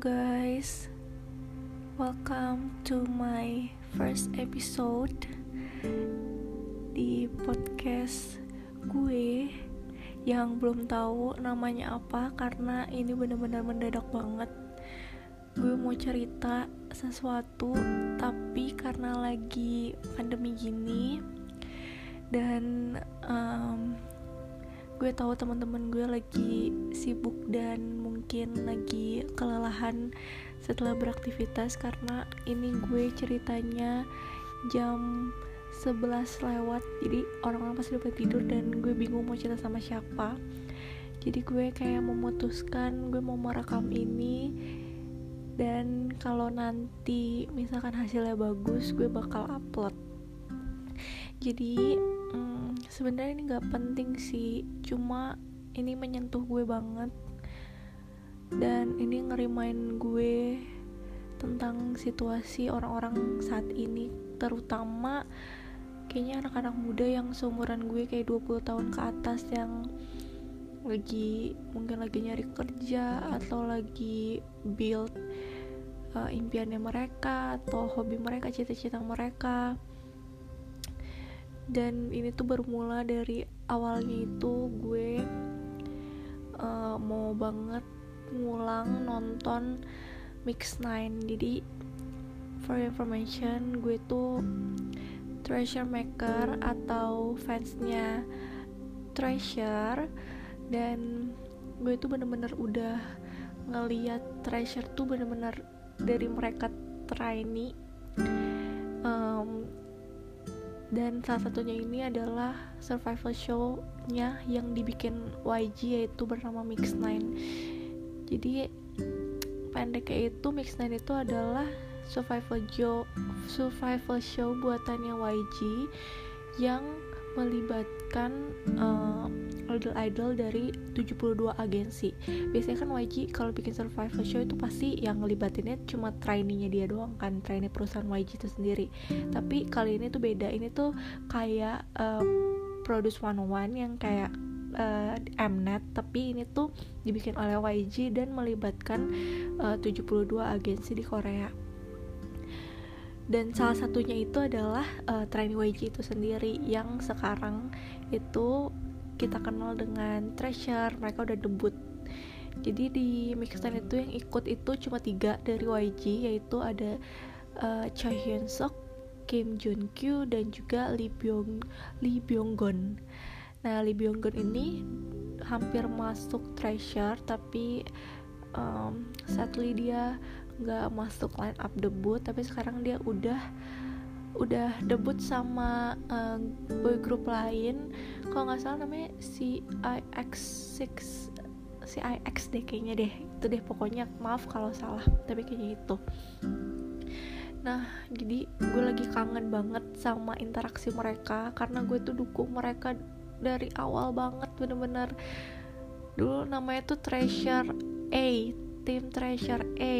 guys, welcome to my first episode di podcast gue yang belum tahu namanya apa karena ini benar-benar mendadak banget. Gue mau cerita sesuatu tapi karena lagi pandemi gini dan um, gue tahu teman-teman gue lagi sibuk dan mungkin lagi kelelahan setelah beraktivitas karena ini gue ceritanya jam 11 lewat. Jadi orang-orang pasti udah tidur dan gue bingung mau cerita sama siapa. Jadi gue kayak memutuskan gue mau merekam ini dan kalau nanti misalkan hasilnya bagus gue bakal upload jadi hmm, sebenarnya ini nggak penting sih. Cuma ini menyentuh gue banget. Dan ini ngerimain gue tentang situasi orang-orang saat ini. Terutama kayaknya anak-anak muda yang seumuran gue kayak 20 tahun ke atas yang lagi mungkin lagi nyari kerja atau lagi build uh, impiannya mereka atau hobi mereka cita-cita mereka dan ini tuh bermula dari awalnya itu gue uh, mau banget ngulang nonton Mix 9 jadi for information gue tuh treasure maker atau fansnya treasure. Dan gue tuh bener-bener udah ngeliat treasure tuh bener-bener dari mereka trainee um, dan salah satunya ini adalah survival show-nya yang dibikin YG yaitu bernama Mix 9 jadi pendeknya itu Mix 9 itu adalah survival show survival show buatannya YG yang melibatkan uh, idol-idol dari 72 agensi. Biasanya kan YG kalau bikin survival show itu pasti yang ngelibatinnya cuma trainee-nya dia doang kan trainee perusahaan YG itu sendiri. Tapi kali ini tuh beda ini tuh kayak uh, Produce 101 yang kayak uh, Mnet tapi ini tuh dibikin oleh YG dan melibatkan uh, 72 agensi di Korea. Dan salah satunya itu adalah uh, trainee YG itu sendiri yang sekarang itu kita kenal dengan Treasure mereka udah debut jadi di mixtape itu yang ikut itu cuma tiga dari YG yaitu ada uh, Choi Hyun Suk, Kim Jun Kyu dan juga Lee Byung Lee Byung Gon. Nah Lee Byung Gon ini hampir masuk Treasure tapi um, sadly dia nggak masuk line up debut tapi sekarang dia udah udah debut sama uh, boy group lain. Kalau nggak salah namanya si IX6 si IX deh kayaknya deh. Itu deh pokoknya maaf kalau salah tapi kayaknya itu nah jadi gue lagi kangen banget sama interaksi mereka karena gue tuh dukung mereka dari awal banget bener-bener. Dulu namanya tuh Treasure A tim Treasure A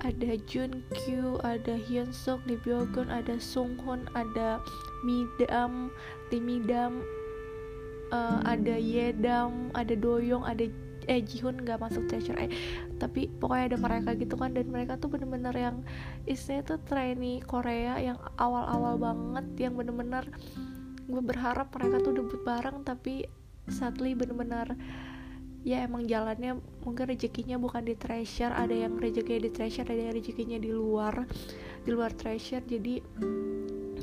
ada Jun Kyu, ada Hyun Suk, Lee Byogun, ada Sung Hoon, ada Midam, Lee Midam, uh, ada Yedam, ada Doyong, ada eh Jihun nggak masuk Treasure eh tapi pokoknya ada mereka gitu kan dan mereka tuh bener-bener yang istilahnya tuh trainee Korea yang awal-awal banget yang bener-bener gue berharap mereka tuh debut bareng tapi sadly bener-bener ya emang jalannya mungkin rezekinya bukan di treasure ada yang rezekinya di treasure ada yang rezekinya di luar di luar treasure. Jadi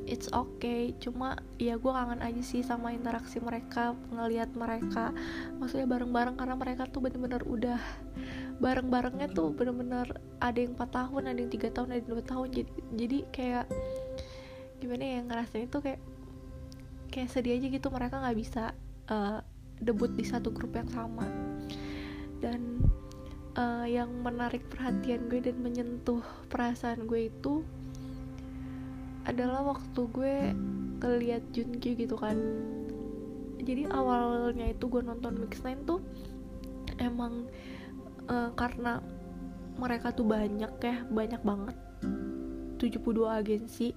it's okay. Cuma ya gue kangen aja sih sama interaksi mereka ngelihat mereka. Maksudnya bareng-bareng karena mereka tuh bener-bener udah bareng-barengnya tuh bener-bener ada yang 4 tahun ada yang tiga tahun ada yang 2 tahun. Jadi jadi kayak gimana ya ngerasain itu kayak kayak sedih aja gitu. Mereka nggak bisa uh, debut di satu grup yang sama dan uh, yang menarik perhatian gue dan menyentuh perasaan gue itu adalah waktu gue ngeliat Junkyu gitu kan. Jadi awalnya itu gue nonton Mix Nine tuh emang uh, karena mereka tuh banyak ya banyak banget. 72 agensi.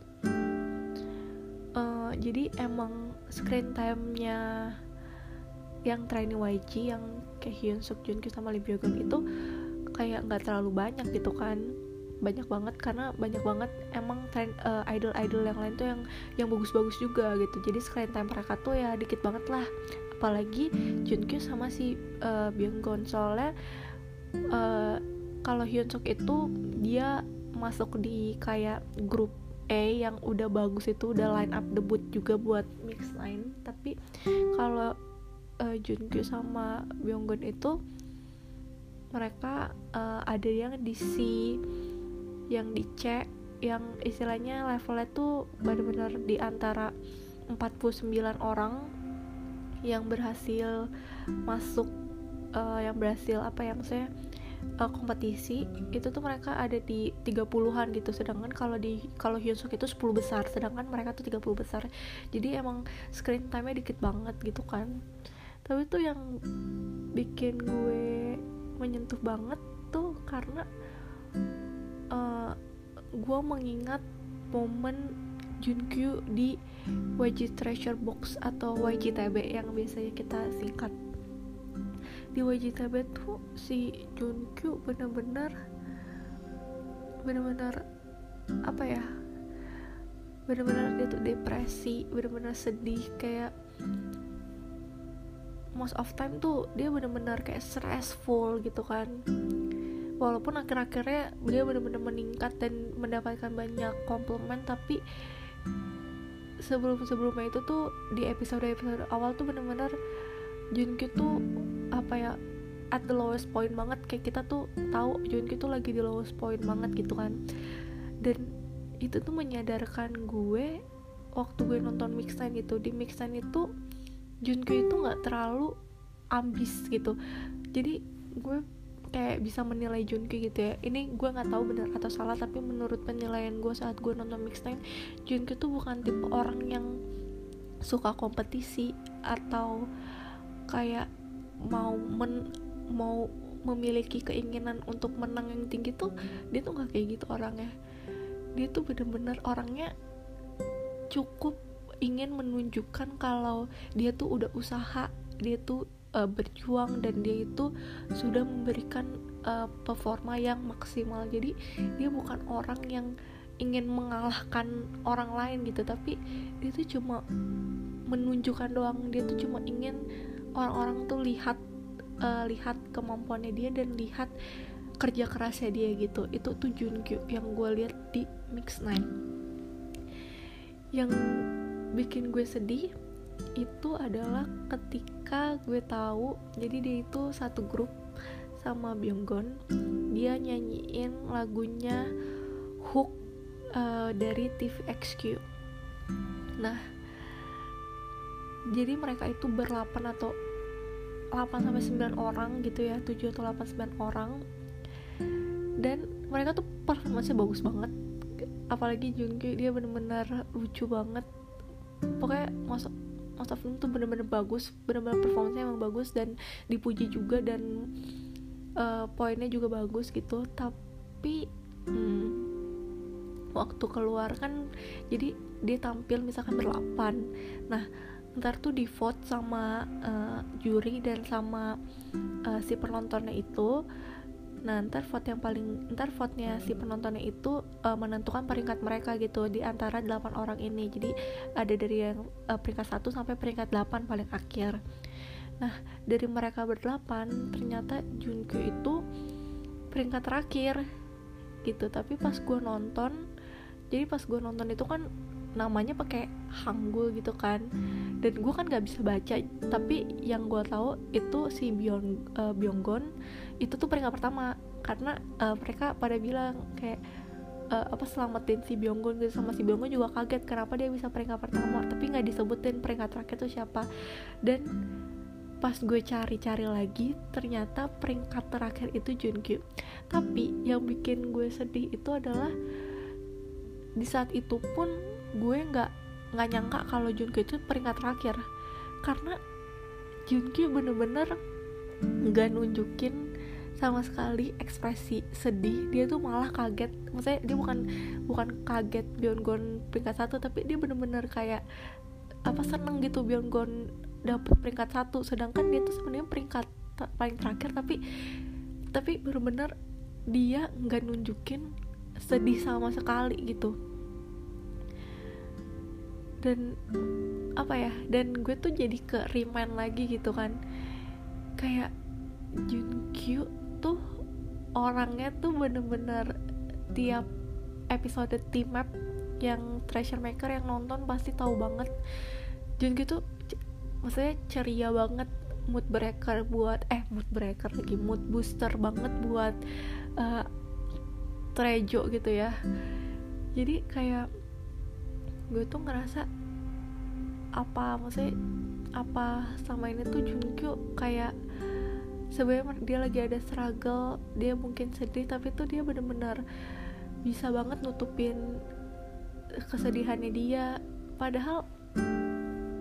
Uh, jadi emang screen time-nya yang trainee YG yang kayak Hyun Suk Jun sama Lee Byogun itu kayak nggak terlalu banyak gitu kan. Banyak banget karena banyak banget emang tren uh, idol-idol yang lain tuh yang yang bagus-bagus juga gitu. Jadi screen time mereka tuh ya dikit banget lah. Apalagi Junkyu sama si uh, Byunggon soalnya uh, kalau Hyunsuk itu dia masuk di kayak grup E yang udah bagus itu udah line up debut juga buat mix line. Tapi kalau uh, Junkyu sama Byunggon itu mereka uh, ada yang di C yang di C yang istilahnya levelnya tuh benar-benar di antara 49 orang yang berhasil masuk uh, yang berhasil apa ya maksudnya uh, kompetisi. Itu tuh mereka ada di 30-an gitu. Sedangkan kalau di kalau Hyunsuk itu 10 besar sedangkan mereka tuh 30 besar. Jadi emang screen time-nya dikit banget gitu kan tapi tuh yang bikin gue menyentuh banget tuh karena uh, gue mengingat momen Junkyu di YG Treasure Box atau YGTB yang biasanya kita singkat. Di YGTB tuh si Junkyu bener-bener bener-bener apa ya bener-bener dia tuh depresi bener-bener sedih kayak most of time tuh dia bener-bener kayak stressful gitu kan. Walaupun akhir-akhirnya dia bener-bener meningkat dan mendapatkan banyak komplimen tapi sebelum-sebelumnya itu tuh di episode-episode awal tuh bener-bener Junkyu tuh apa ya at the lowest point banget. Kayak kita tuh tahu Junkyu tuh lagi di lowest point banget gitu kan. Dan itu tuh menyadarkan gue waktu gue nonton mixtape itu. Di mixtape itu Junkyu itu nggak terlalu ambis gitu. Jadi gue kayak bisa menilai Junkyu gitu ya. Ini gue nggak tahu benar atau salah tapi menurut penilaian gue saat gue nonton mixtape Junkyu tuh bukan tipe orang yang suka kompetisi atau kayak mau men mau memiliki keinginan untuk menang yang tinggi tuh dia tuh nggak kayak gitu orangnya. Dia tuh bener-bener orangnya cukup ingin menunjukkan kalau dia tuh udah usaha dia tuh uh, berjuang dan dia itu sudah memberikan uh, performa yang maksimal. Jadi dia bukan orang yang ingin mengalahkan orang lain gitu tapi dia tuh cuma menunjukkan doang. Dia tuh cuma ingin orang-orang tuh lihat uh, lihat kemampuannya dia dan lihat kerja kerasnya dia gitu. Itu tuh yang gue lihat di Mix Nine. Yang bikin gue sedih itu adalah ketika gue tahu jadi dia itu satu grup sama Byunggon dia nyanyiin lagunya Hook uh, dari TVXQ nah jadi mereka itu berlapan atau 8 sampai 9 orang gitu ya 7 atau 8 9 orang. Dan mereka tuh performanya bagus banget. Apalagi Jungkook dia bener-bener lucu banget pokoknya masuk Most of Them tuh bener-bener bagus bener-bener performanya emang bagus dan dipuji juga dan uh, poinnya juga bagus gitu. Tapi hmm, waktu keluar kan jadi dia tampil misalkan berlapan. Nah ntar tuh di vote sama uh, juri dan sama uh, si penontonnya itu Nah, ntar vote yang paling ntar vote-nya si penontonnya itu uh, menentukan peringkat mereka gitu di antara 8 orang ini. Jadi ada dari yang uh, peringkat 1 sampai peringkat 8 paling akhir. Nah, dari mereka berdelapan ternyata Junkyu itu peringkat terakhir gitu. Tapi pas gue nonton, jadi pas gue nonton itu kan namanya pakai Hangul gitu kan dan gue kan gak bisa baca tapi yang gue tahu itu si Byung uh, Byunggon itu tuh peringkat pertama. Karena uh, mereka pada bilang kayak uh, apa selamatin si Byunggon gitu sama si Byunggon juga kaget kenapa dia bisa peringkat pertama tapi nggak disebutin peringkat terakhir itu siapa. Dan pas gue cari-cari lagi ternyata peringkat terakhir itu Junkyu tapi yang bikin gue sedih itu adalah di saat itu pun gue nggak nggak nyangka kalau Junkyu itu peringkat terakhir. Karena Junkyu bener-bener nggak nunjukin sama sekali ekspresi sedih. Dia tuh malah kaget. Maksudnya dia bukan bukan kaget Byunggon peringkat satu tapi dia bener-bener kayak apa seneng gitu Byunggon dapet peringkat satu. Sedangkan dia tuh sebenarnya peringkat paling terakhir tapi tapi bener-bener dia nggak nunjukin sedih sama sekali gitu. Dan apa ya dan gue tuh jadi ke remind lagi gitu kan. Kayak Junkyu tuh orangnya tuh bener-bener tiap episode team map yang treasure maker yang nonton pasti tahu banget. Junkyu tuh maksudnya ceria banget mood breaker buat eh mood breaker lagi mood booster banget buat uh, trejo gitu ya. Jadi kayak gue tuh ngerasa apa maksudnya apa sama ini tuh Junkyu kayak sebenarnya dia lagi ada struggle dia mungkin sedih tapi tuh dia bener-bener bisa banget nutupin kesedihannya dia. Padahal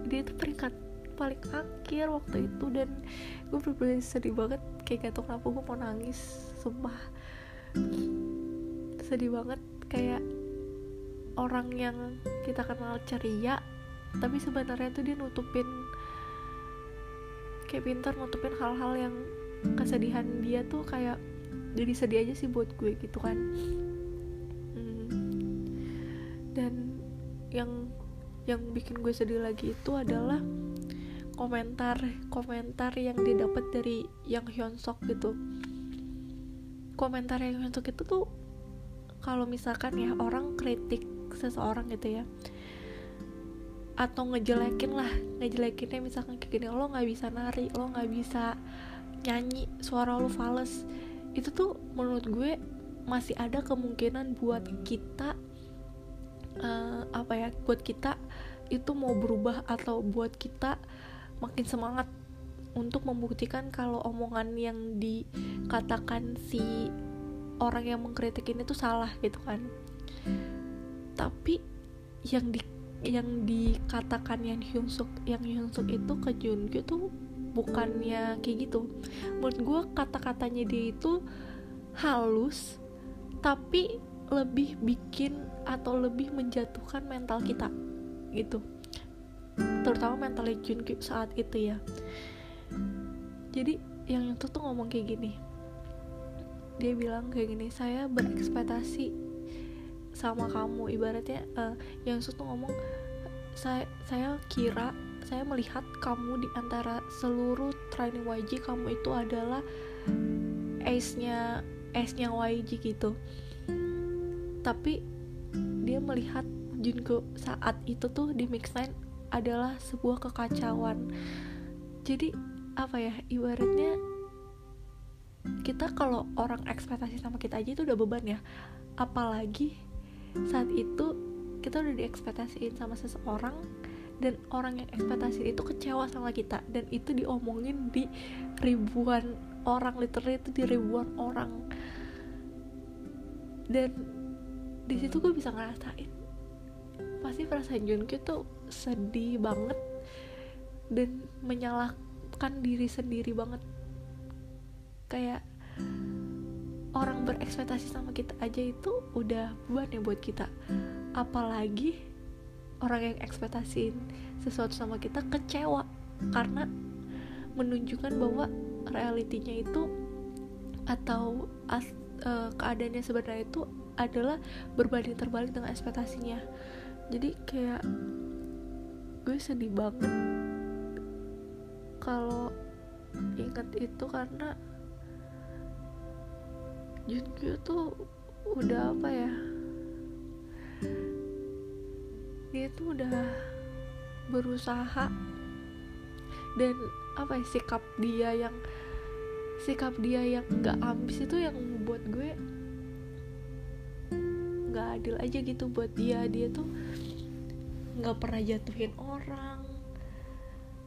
dia tuh peringkat paling akhir waktu itu dan gue bener-bener sedih banget kayak gak tau kenapa gue mau nangis sumpah. Sedih banget kayak orang yang kita kenal ceria tapi sebenarnya tuh dia nutupin kayak pintar nutupin hal-hal yang kesedihan dia tuh kayak jadi sedih aja sih buat gue gitu kan hmm. dan yang yang bikin gue sedih lagi itu adalah komentar komentar yang didapat dari yang Hyunsok gitu komentar yang Hyunsok itu tuh kalau misalkan ya orang kritik seseorang gitu ya atau ngejelekin lah ngejelekinnya misalkan kayak gini lo nggak bisa nari lo nggak bisa nyanyi suara lo fals. Itu tuh menurut gue masih ada kemungkinan buat kita uh, apa ya buat kita itu mau berubah atau buat kita makin semangat untuk membuktikan kalau omongan yang dikatakan si orang yang mengkritik ini tuh salah gitu kan. Tapi yang di yang dikatakan yang Hyunsuk yang Hyunsuk itu ke Junkyu tuh bukannya kayak gitu. Menurut gue kata-katanya dia itu halus tapi lebih bikin atau lebih menjatuhkan mental kita gitu. Terutama mental Junkyu saat itu ya. Jadi yang itu tuh ngomong kayak gini. Dia bilang kayak gini saya berekspektasi sama kamu. Ibaratnya uh, yang itu tuh ngomong saya saya kira saya melihat kamu di antara seluruh training YG kamu itu adalah ace-nya ace-nya YG gitu. Tapi dia melihat Junko saat itu tuh di mix line adalah sebuah kekacauan. Jadi apa ya ibaratnya kita kalau orang ekspektasi sama kita aja itu udah beban ya. Apalagi saat itu kita udah diekspektasiin sama seseorang dan orang yang ekspektasi itu kecewa sama kita. Dan itu diomongin di ribuan orang literally itu di ribuan orang. Dan di situ gue bisa ngerasain pasti perasaan Junkyu tuh sedih banget dan menyalahkan diri sendiri banget. Kayak orang berekspektasi sama kita aja itu udah beban ya buat kita. Apalagi orang yang ekspektasiin sesuatu sama kita kecewa karena menunjukkan bahwa realitinya itu atau as, uh, keadaannya sebenarnya itu adalah berbanding terbalik dengan ekspektasinya. Jadi kayak gue sedih banget kalau inget itu karena Junkyu tuh udah apa ya dia tuh udah berusaha dan apa ya sikap dia yang sikap dia yang gak ambis itu yang membuat gue nggak adil aja gitu. Buat dia dia tuh nggak pernah jatuhin orang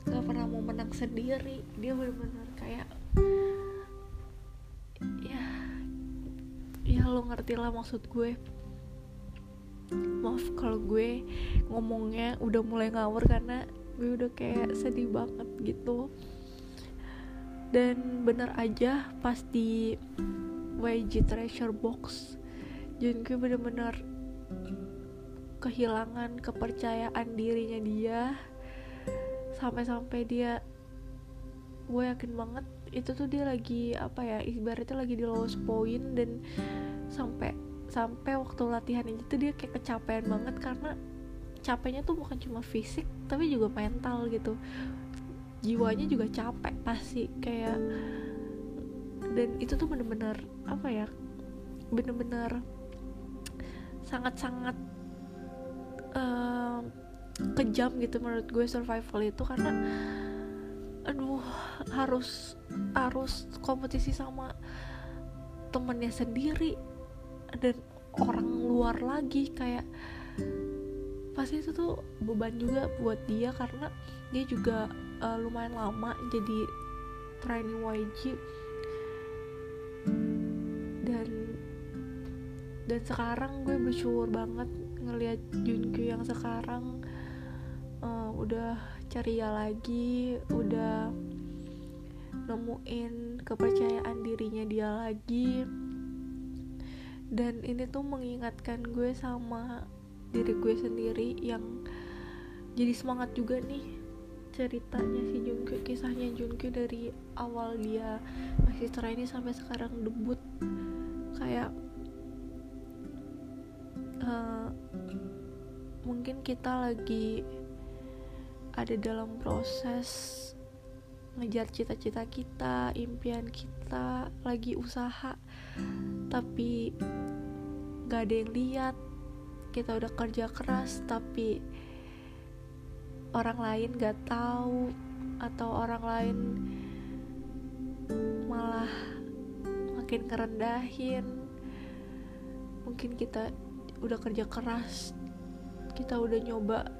nggak pernah mau menang sendiri. Dia benar-benar kayak ya ya lo ngerti lah maksud gue maaf kalau gue ngomongnya udah mulai ngawur karena gue udah kayak sedih banget gitu. Dan bener aja pas di YG Treasure Box gue bener-bener kehilangan kepercayaan dirinya dia. Sampai-sampai dia gue yakin banget itu tuh dia lagi apa ya ibaratnya lagi di lowest point dan sampai sampai waktu latihan itu dia kayak kecapean banget karena capeknya tuh bukan cuma fisik tapi juga mental gitu. Jiwanya juga capek pasti kayak dan itu tuh bener-bener apa ya bener-bener sangat-sangat uh, kejam gitu menurut gue survival itu karena aduh harus harus kompetisi sama temennya sendiri dan orang luar lagi kayak pasti itu tuh beban juga buat dia karena dia juga uh, lumayan lama jadi training YG dan dan sekarang gue bersyukur banget ngelihat Junkyu yang sekarang uh, udah ceria lagi udah nemuin kepercayaan dirinya dia lagi dan ini tuh mengingatkan gue sama diri gue sendiri yang jadi semangat juga nih ceritanya si Junkyu kisahnya Junkyu dari awal dia masih training sampai sekarang debut. Kayak uh, mungkin kita lagi ada dalam proses ngejar cita-cita kita, impian kita, lagi usaha, tapi gak ada yang lihat. Kita udah kerja keras, tapi orang lain gak tahu, atau orang lain malah makin kerendahin. Mungkin kita udah kerja keras, kita udah nyoba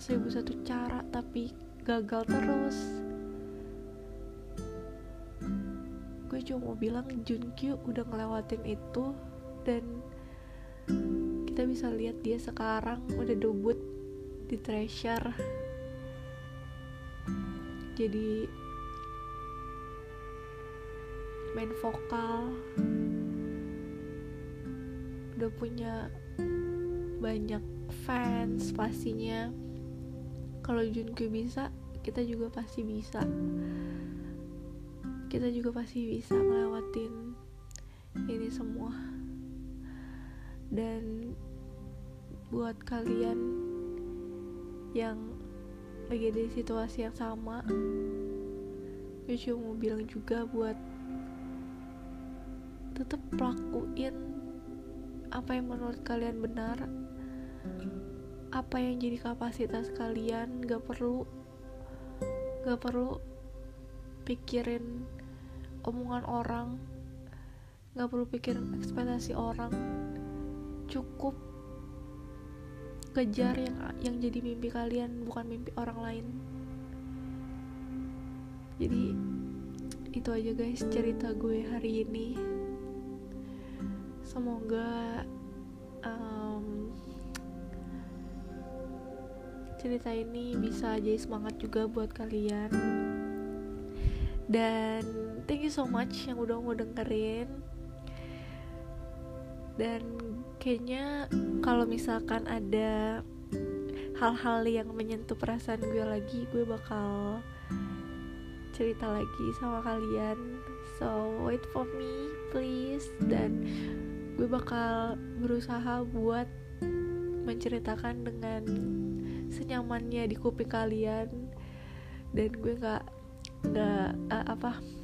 seribu satu cara, tapi gagal terus gue cuma mau bilang Junkyu udah ngelewatin itu dan bisa lihat dia sekarang udah debut di Treasure jadi main vokal udah punya banyak fans pastinya. Kalau Junkyu bisa kita juga pasti bisa. Kita juga pasti bisa ngelewatin ini semua. Dan buat kalian yang lagi di situasi yang sama. Gue cuma mau bilang juga buat tetap lakuin apa yang menurut kalian benar apa yang jadi kapasitas kalian. Gak perlu gak perlu pikirin omongan orang nggak perlu pikir ekspektasi orang. Cukup kejar yang yang jadi mimpi kalian bukan mimpi orang lain. Jadi itu aja guys cerita gue hari ini. Semoga um, cerita ini bisa jadi semangat juga buat kalian. Dan thank you so much yang udah mau dengerin dan kayaknya kalau misalkan ada hal-hal yang menyentuh perasaan gue lagi gue bakal cerita lagi sama kalian. So wait for me please. Dan gue bakal berusaha buat menceritakan dengan senyamannya di kuping kalian. Dan gue nggak nggak uh, apa